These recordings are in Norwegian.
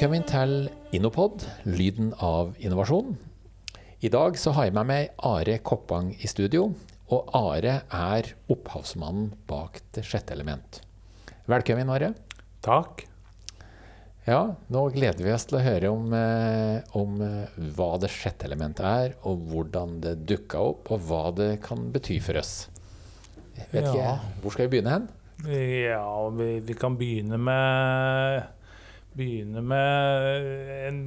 Velkommen til Innopod, lyden av innovasjon. I dag så har jeg med meg Are Koppang i studio. Og Are er opphavsmannen bak Det sjette element. Velkommen, Are. Takk. Ja, nå gleder vi oss til å høre om, eh, om eh, hva Det sjette element er, og hvordan det dukka opp, og hva det kan bety for oss. Vet Ja. ikke, Hvor skal vi begynne hen? Ja, vi, vi kan begynne med Begynne med en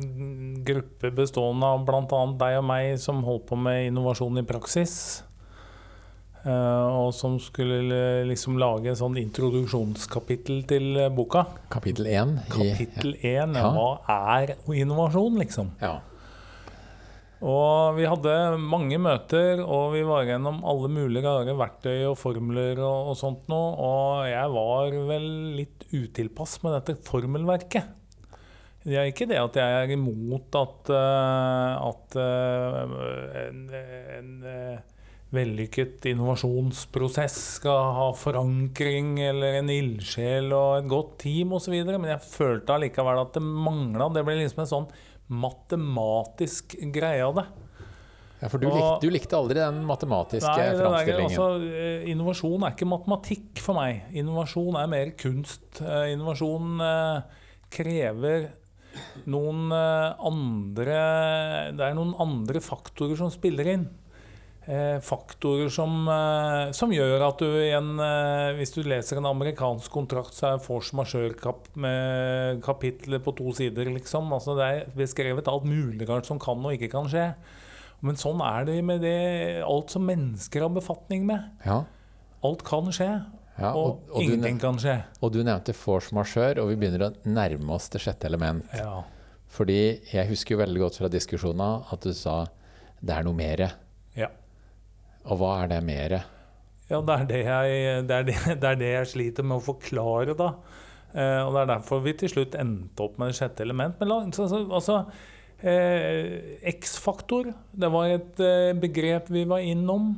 gruppe bestående av bl.a. deg og meg som holdt på med innovasjon i praksis. Eh, og som skulle liksom lage en sånn introduksjonskapittel til boka. Kapittel én. Kapittel én. Ja. Hva er innovasjon, liksom? Ja. Og vi hadde mange møter, og vi var gjennom alle mulige rare verktøy og formler og, og sånt noe. Og jeg var vel litt utilpass med dette formelverket. Det er ikke det at jeg er imot at, eh, at eh, en, en eh, vellykket innovasjonsprosess skal ha forankring eller en ildsjel og et godt team osv. Men jeg følte allikevel at det mangla. Det ble liksom en sånn matematisk greie av det. ja, for du, Og- likte, du likte aldri den matematiske Nei, framstillingen. altså, innovasjon er ikke matematikk for meg. Innovasjon er mer kunst. Innovasjon krever noen eh, andre Det er noen andre faktorer som spiller inn. Eh, faktorer som, eh, som gjør at du igjen Hvis du leser en amerikansk kontrakt, så er force majeure-kap med kapitler på to sider, liksom. Altså, det er beskrevet alt mulig rart som kan og ikke kan skje. Men sånn er det med det, alt som mennesker har befatning med. Ja, Alt kan skje, ja, og, og, og, ingenting kan skje. og du nevnte force majeure, og vi begynner å nærme oss det sjette element. Ja. Fordi jeg husker jo veldig godt fra diskusjonen at du sa det er noe mere. ja. Og hva er det mere? Ja, det er det, jeg, det, er det, det er det jeg sliter med å forklare, da. Eh, og det er derfor vi til slutt endte opp med det sjette element. Men la, så, så, altså, eh, X-faktor, det var et eh, begrep vi var innom.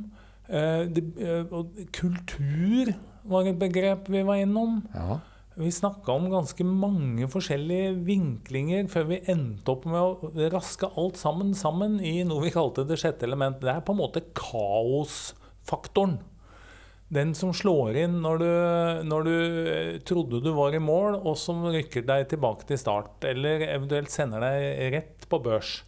Eh, det, eh, og kultur var et begrep vi var innom. Ja, Vi snakka om ganske mange forskjellige vinklinger før vi endte opp med å raske alt sammen sammen i noe vi kalte det sjette element. Det er på en måte kaosfaktoren. Den som slår inn når du, når du eh, trodde du var i mål, og som rykker deg tilbake til start. Eller eventuelt sender deg rett på børs.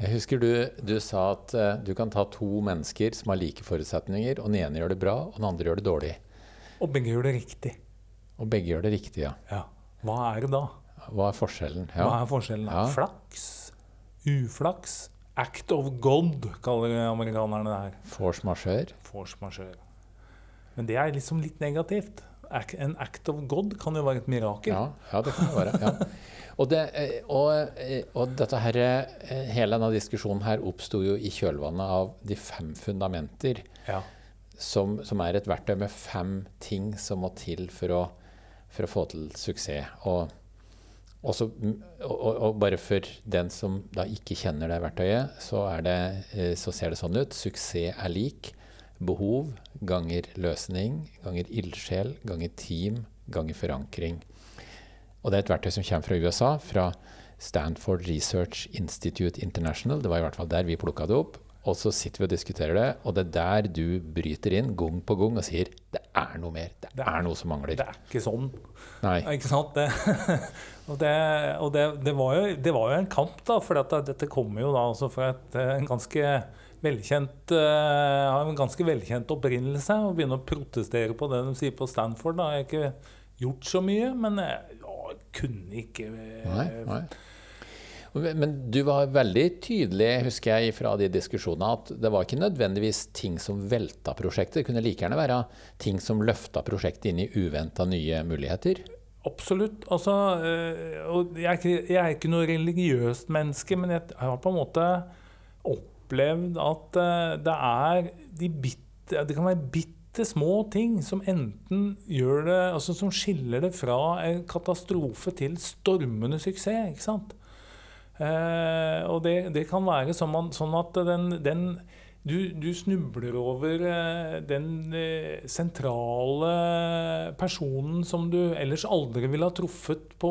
Jeg husker du, du sa at eh, du kan ta to mennesker som har like forutsetninger, og den ene gjør det bra, og den andre gjør det dårlig. Og begge gjør det riktig. Og begge gjør det riktig, ja. Ja. Hva er det da? Hva er forskjellen? Hva er forskjellen? Ja. Flaks? Uflaks? Act of God, kaller amerikanerne det her. Force majeure. Force majeure. Men det er liksom litt negativt. En act of God kan jo være et mirakel. Ja, ja, det kan det være. Ja. Og, det, eh, og, eh, og dette her, eh, hele denne diskusjonen her oppsto jo i kjølvannet av de fem fundamenter, Ja. Som, som er et verktøy med fem ting som må til for å, for å få til suksess. Og, og, så, og, og, bare for den som da ikke kjenner det verktøyet, så, det, eh, så ser det sånn ut. Suksess er lik behov ganger løsning ganger ildsjel ganger team ganger forankring. Og det er et verktøy som kommer fra USA, fra Stanford Research Institute International. Det var i hvert fall der vi plukka det opp. Og så sitter vi og diskuterer det, og det er der du bryter inn gang på gang og sier det er noe mer. Det Det er- er noe som mangler. Det er ikke sånn. Nei. Ikke sant? Det, og det, og det, det, var jo, det var jo en kamp, da. For dette kommer jo da altså fra et, eh, en ganske velkjent har en ganske velkjent opprinnelse. Å begynne å protestere på det de sier på Stanford. Da. Jeg har ikke gjort så mye, men jeg ja, kunne ikke uh, Nei, nei. Men du var veldig tydelig, husker jeg, fra de diskusjonene, at det var ikke nødvendigvis ting som velta prosjektet. Det kunne like gjerne være ting som løfta prosjektet inn i uventa nye muligheter. Absolutt. Altså, og jeg, er ikke, jeg er ikke noe religiøst menneske, men jeg har på en måte opplevd at øh, det er de bitte, Det kan være bitte små ting som enten gjør det Altså som skiller det fra en katastrofe til stormende suksess. ikke sant? Eh, og det, det kan være sånn, man, at den, den, du, du snubler over eh, den eh, sentrale personen som du ellers aldri ville ha truffet på,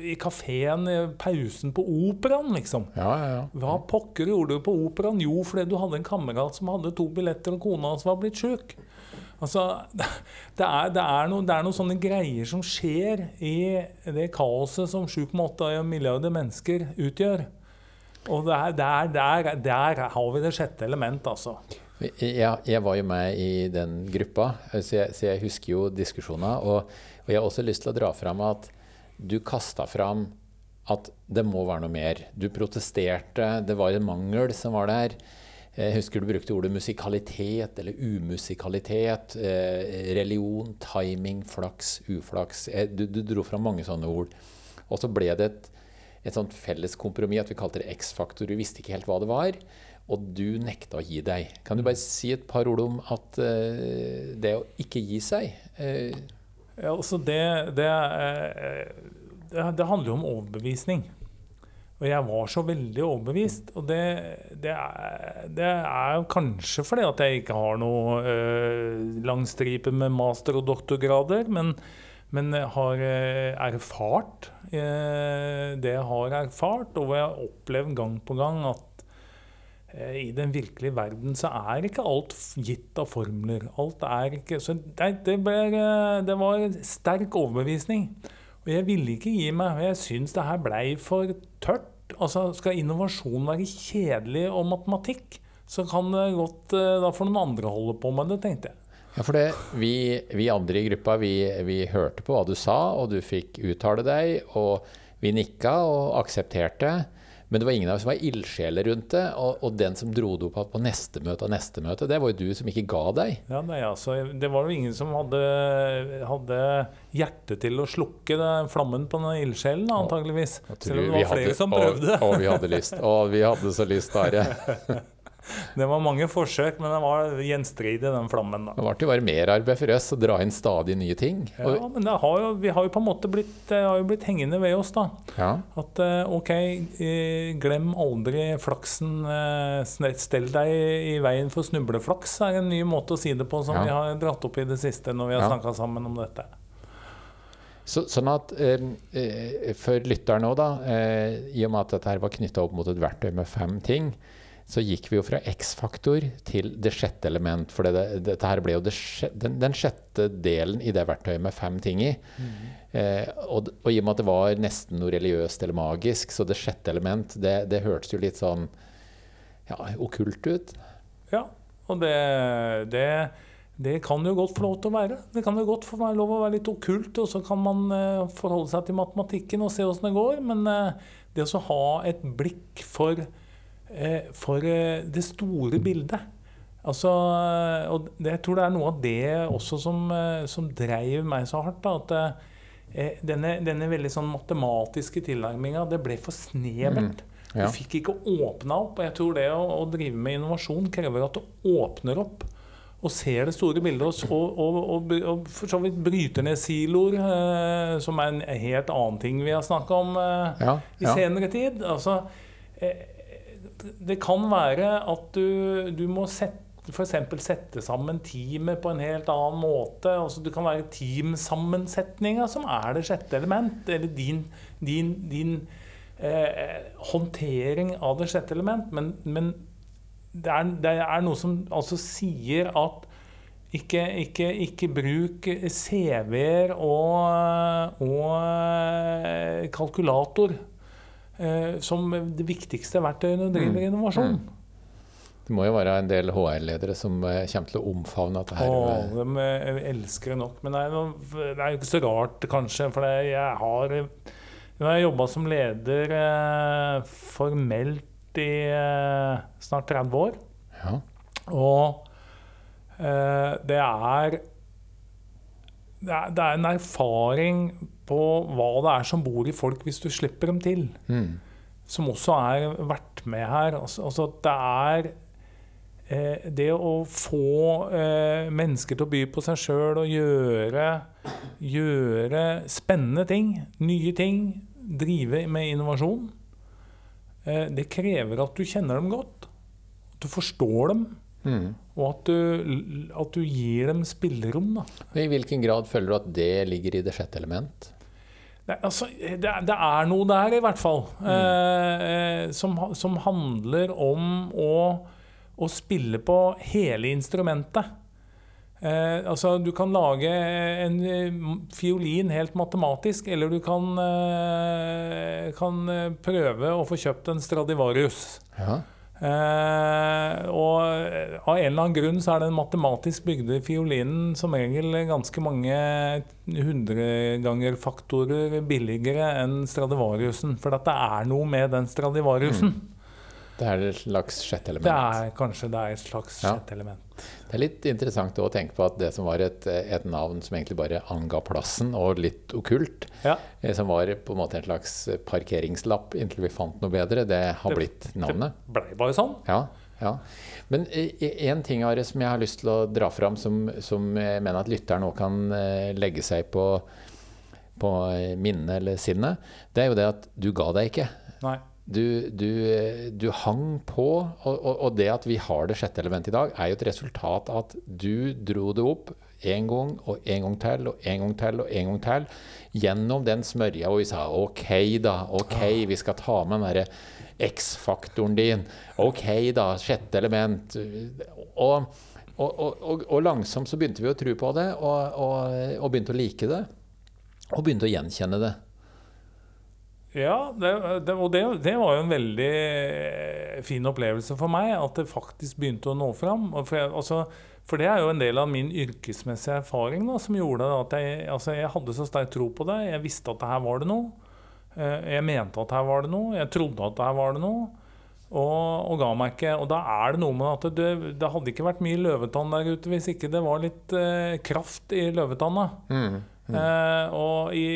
i kafeen i pausen på operaen, liksom. Ja, ja, ja. Hva pokker gjorde du på operaen? Jo, fordi du hadde en kamerat som hadde to billetter, og kona hans var blitt sjuk. Altså, det er, det, er noe, det er noen sånne greier som skjer i det kaoset som 7,8 milliarder mennesker utgjør. Og der, der, der, har vi det sjette element, altså. Jeg, jeg, var jo med i den gruppa, så jeg, så jeg husker jo diskusjoner. Og, og, jeg har også lyst til å dra fram at du kasta fram at det må være noe mer. Du protesterte, det var en mangel som var der. Jeg husker du brukte ordet musikalitet eller umusikalitet. Eh, religion, timing, flaks, uflaks. Du, du dro fram mange sånne ord. Og så ble det et et sånt felles kompromiss, at vi kalte det X-faktor. Du visste ikke helt hva det var, og du nekta å gi deg. Kan du bare si et par ord om at det å ikke gi seg ja, altså det, det, det handler jo om overbevisning. Og jeg var så veldig overbevist. Og det, det, er, det er kanskje fordi at jeg ikke har noe uh, langstripe med master- og doktorgrader. Men, men jeg har erfart Eh, det jeg har erfart, og jeg har opplevd gang på gang at eh, i den virkelige verden så er ikke alt gitt av formler. Alt er ikke Så det, det, ble, eh, det var sterk overbevisning. Og jeg ville ikke gi meg. Jeg syns det her blei for tørt. Altså, Skal innovasjon være kjedelig og matematikk, så kan det godt Da får noen andre holde på med det, tenkte jeg. Ja, for det, vi, vi, andre i gruppa vi, vi, hørte på hva du sa, og du fikk uttale deg. Og vi nikka og aksepterte. Men det var ingen av oss som var ildsjeler rundt det. Og, og, den som dro det opp på neste møte og neste møte, det var jo du som ikke ga deg. Ja, nei, altså, Det var jo ingen som hadde, hadde hjerte til å slukke den flammen på den ildsjelen, antageligvis. Selv om det var flere hadde, som prøvde. Og, og, vi hadde lyst. Og vi hadde så lyst, Are. det var mange forsøk, men det var gjenstridig, den flammen. da. Det ble jo bare merarbeid for oss å dra inn stadig nye ting. Ja, men har jo, vi har jo på en måte blitt, blitt hengende ved oss, da. Ja. At eh, OK, eh, glem aldri flaksen. Eh, stell deg i veien for snubleflaks, er en ny måte å si det på som ja. vi har dratt opp i det siste når vi har ja. snakka sammen om dette. Så, sånn at eh, For lytteren òg, da, eh, i og med at dette var knytta opp mot et verktøy med fem ting, så gikk vi jo fra X-faktor til det sjette element. For det, dette her ble jo det, den, den, sjette delen i det verktøyet med fem ting i. Mm. Eh, og, og, i og med at det var nesten noe religiøst eller magisk, så det sjette element, det, det hørtes jo litt sånn ja, okkult ut. Ja, og det, det, det kan jo godt få lov til å være. Det kan jo godt få være lov å være litt okkult, og så kan man uh, forholde seg til matematikken og se åssen det går. Men uh, det å ha et blikk for Eh, for eh, det store bildet. Altså, og jeg tror det er noe av det også som, eh, som dreiv meg så hardt. Da, at denne, denne, veldig sånn matematiske tilnærminga, det ble for snevert. Mm, ja. Du fikk ikke åpna opp. Og jeg tror det å, å, drive med innovasjon krever at du åpner opp og ser det store bildet. Og, og, og, og for så vidt bryter ned siloer, eh, som er en helt annen ting vi har snakka om eh, ja, i senere tid. Altså, eh, det kan være at du, du må sette f.eks. sette sammen teamet på en helt annen måte. Altså, det kan være teamsammensetninga som er det sjette element. Eller din, din, din eh, håndtering av det sjette element. Men, men det, er, det, er, noe som altså sier at ikke, ikke, ikke bruk CV-er og, og eh, kalkulator som det viktigste verktøyet når du driver mm. innovasjon. Mm. Det må jo være en del HR-ledere som eh, kommer til å omfavne dette. her. Åh, de eh, elsker det nok. Men det er, noe, det er jo ikke så rart, kanskje. For jeg har, jeg har jobba som leder eh, formelt i eh, snart 30 år. Ja. Og eh, det det er, det er en erfaring på hva det er som bor i folk hvis du slipper dem til. Mm. Som også er vært med her. Altså, altså det er eh, det å få eh, mennesker til å by på seg sjøl og gjøre, gjøre spennende ting, nye ting, drive med innovasjon, eh, det krever at du kjenner dem godt. At du forstår dem. Mm. Og at du, at du gir dem spillerom. Da. I hvilken grad føler du at det ligger i det sjette element? Nei, altså, det, det, er noe der, i hvert fall. Mm. Eh, som, som, handler om å, å, spille på hele instrumentet. Eh, altså, du kan lage en eh, fiolin helt matematisk, eller du kan, eh, kan prøve å få kjøpt en Stradivarius. Ja. Eh, og av en eller annen grunn så er den matematisk bygde fiolinen som regel ganske mange hundregangerfaktorer billigere enn Stradivariusen. For det er noe med den Stradivariusen. Mm. Det er et slags sjette element? Det er kanskje det er et slags ja. sjette element. Det er litt interessant å tenke på at det som var et, et navn som egentlig bare anga plassen, og litt okkult, ja. Eh, som var på en måte en slags parkeringslapp inntil vi fant noe bedre, det har det, blitt navnet. Det blei bare sånn. Ja, ja. Men én ting Are, som jeg har lyst til å dra fram, som, som jeg mener at lytteren òg kan eh, legge seg på, på minnet eller sinnet, det er jo det at du ga deg ikke. Nei. Du, du, du, hang på, og, og, det at vi har det sjette elementet i dag, er jo et resultat av at du dro det opp en gang og en gang til og en gang til og en gang til gjennom den smørja, hvor vi sa OK, da. OK, vi skal ta med den derre X-faktoren din. OK, da. Sjette element. Og, og, og, langsomt så begynte vi å tro på det, og, begynte å like det. Og begynte å gjenkjenne det. Ja, det, det, og det, det, var jo en veldig eh, fin opplevelse for meg. At det faktisk begynte å nå fram. For, jeg, altså, for det er jo en del av min yrkesmessige erfaring da, som gjorde at jeg, altså, jeg hadde så sterk tro på det. Jeg visste at her var det noe. Eh, jeg mente at her var det noe. Jeg trodde at her var det noe. Og, og, ga meg ikke. Og da er det noe med at det, det hadde ikke vært mye løvetann der ute hvis ikke det var litt eh, kraft i løvetanna. Mm. Mm. Uh, og i,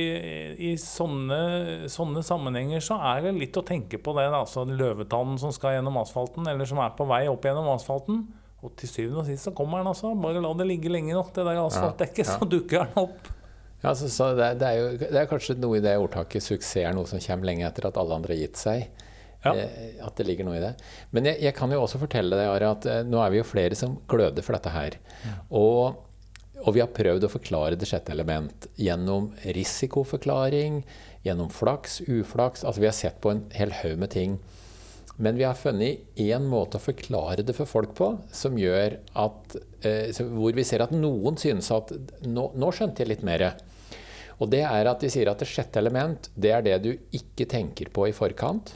i sånne, sånne, sammenhenger så er det litt å tenke på det. Altså løvetannen som skal gjennom asfalten, eller som er på vei opp gjennom asfalten. Og til syvende og sist så kommer den, altså. Bare la det ligge lenge nok, det der asfaltdekket, ja, ja. så dukker den opp. Ja, så, så det, det, er jo, det, er kanskje noe i det ordtaket 'suksess er noe som kommer lenge etter at alle andre har gitt seg'. Ja. Eh, at det ligger noe i det. Men jeg, jeg kan jo også fortelle deg, Ari, at eh, nå er vi jo flere som gløder for dette her. Og og vi har prøvd å forklare det sjette element gjennom risikoforklaring, gjennom flaks, uflaks. Altså vi har sett på en hel haug med ting. Men vi har funnet én måte å forklare det for folk på som gjør at eh, Hvor vi ser at noen synes at nå, nå skjønte jeg litt mer. Og det er at de sier at det sjette element det er det du ikke tenker på i forkant.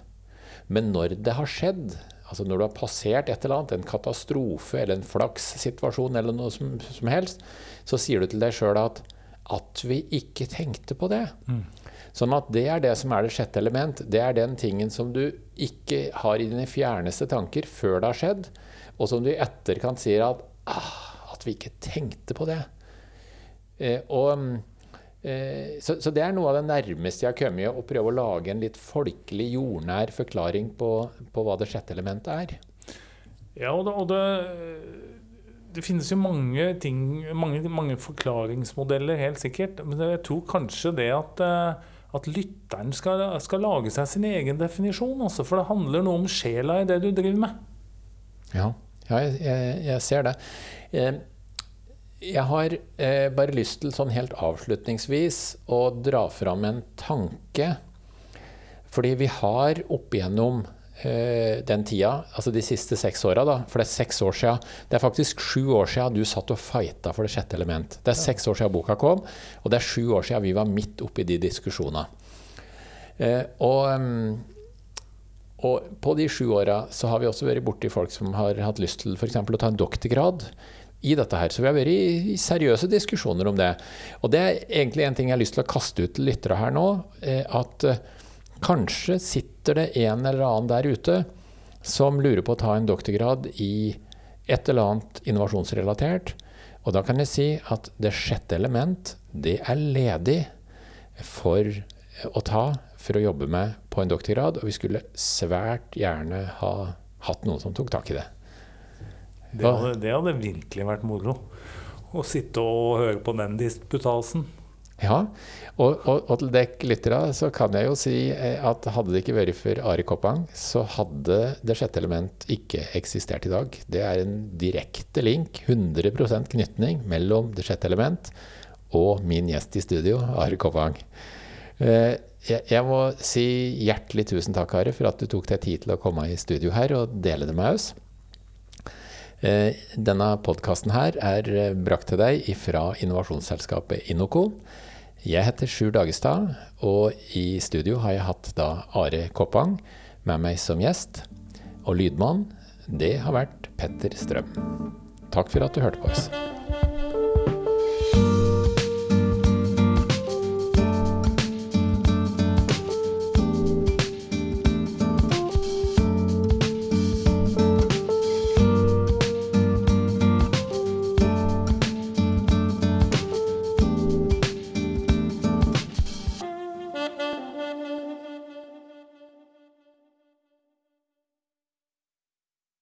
Men når det har skjedd, Altså når du har passert et eller annet, en katastrofe eller en flakssituasjon eller noe som, som, helst, så sier du til deg sjøl at at vi ikke tenkte på det. Mm. Sånn at det er det som er det sjette element. Det er den tingen som du ikke har i dine fjerneste tanker før det har skjedd, og som du i etterkant sier at ah, at vi ikke tenkte på det. Eh, og Eh, så, så, det er noe av det nærmeste jeg har kommet å prøve å lage en litt folkelig, jordnær forklaring på, på hva det sjette elementet er. Ja, og det, og det, det finnes jo mange ting, mange, mange, forklaringsmodeller, helt sikkert. Men jeg tror kanskje det at, eh, at lytteren skal, skal, lage seg sin egen definisjon. Også, for det handler noe om sjela i det du driver med. Ja, ja jeg, jeg, jeg ser det. Jeg har eh, bare lyst til sånn helt avslutningsvis å dra fram en tanke. Fordi vi har opp igjennom eh, den tida, altså de siste seks åra, for det er seks år siden, det er faktisk sju år siden du satt og fighta for det sjette element. Det er seks år siden boka kom, og det er sju år siden vi var midt oppi de diskusjonene. Eh, og, mm, og, på de sju åra så har vi også vært borti folk som har hatt lyst til f.eks. å ta en doktorgrad i dette her. Så vi har vært i seriøse diskusjoner om det. Og det er egentlig en ting jeg har lyst til å kaste ut til lyttere her nå. Eh, at eh, kanskje sitter det en eller annen der ute som lurer på å ta en doktorgrad i et eller annet innovasjonsrelatert. Og da kan jeg si at det sjette element, det er ledig for å ta for å jobbe med på en doktorgrad. Og vi skulle svært gjerne ha hatt noen som tok tak i det. Det hadde, det hadde, virkelig vært moro. Å sitte og høre på den disputasen. Ja, og, og, og til dekk lyttere så kan jeg jo si eh, at hadde det ikke vært for Ari Koppang, så hadde Det sjette element ikke eksistert i dag. Det er en direkte link, 100% knytning, mellom Det sjette element og min gjest i studio, Ari Koppang. Eh, jeg må si hjertelig tusen takk, Ari, for at du tok deg tid til å komme i studio her og dele det med oss. Eh, denne podkasten her er brakt til deg fra innovasjonsselskapet Innoko. Jeg heter Sjur Dagestad, og i studio har jeg hatt da Are Koppang med meg som gjest. Og lydmann, det har vært Petter Strøm. Takk for at du hørte på oss.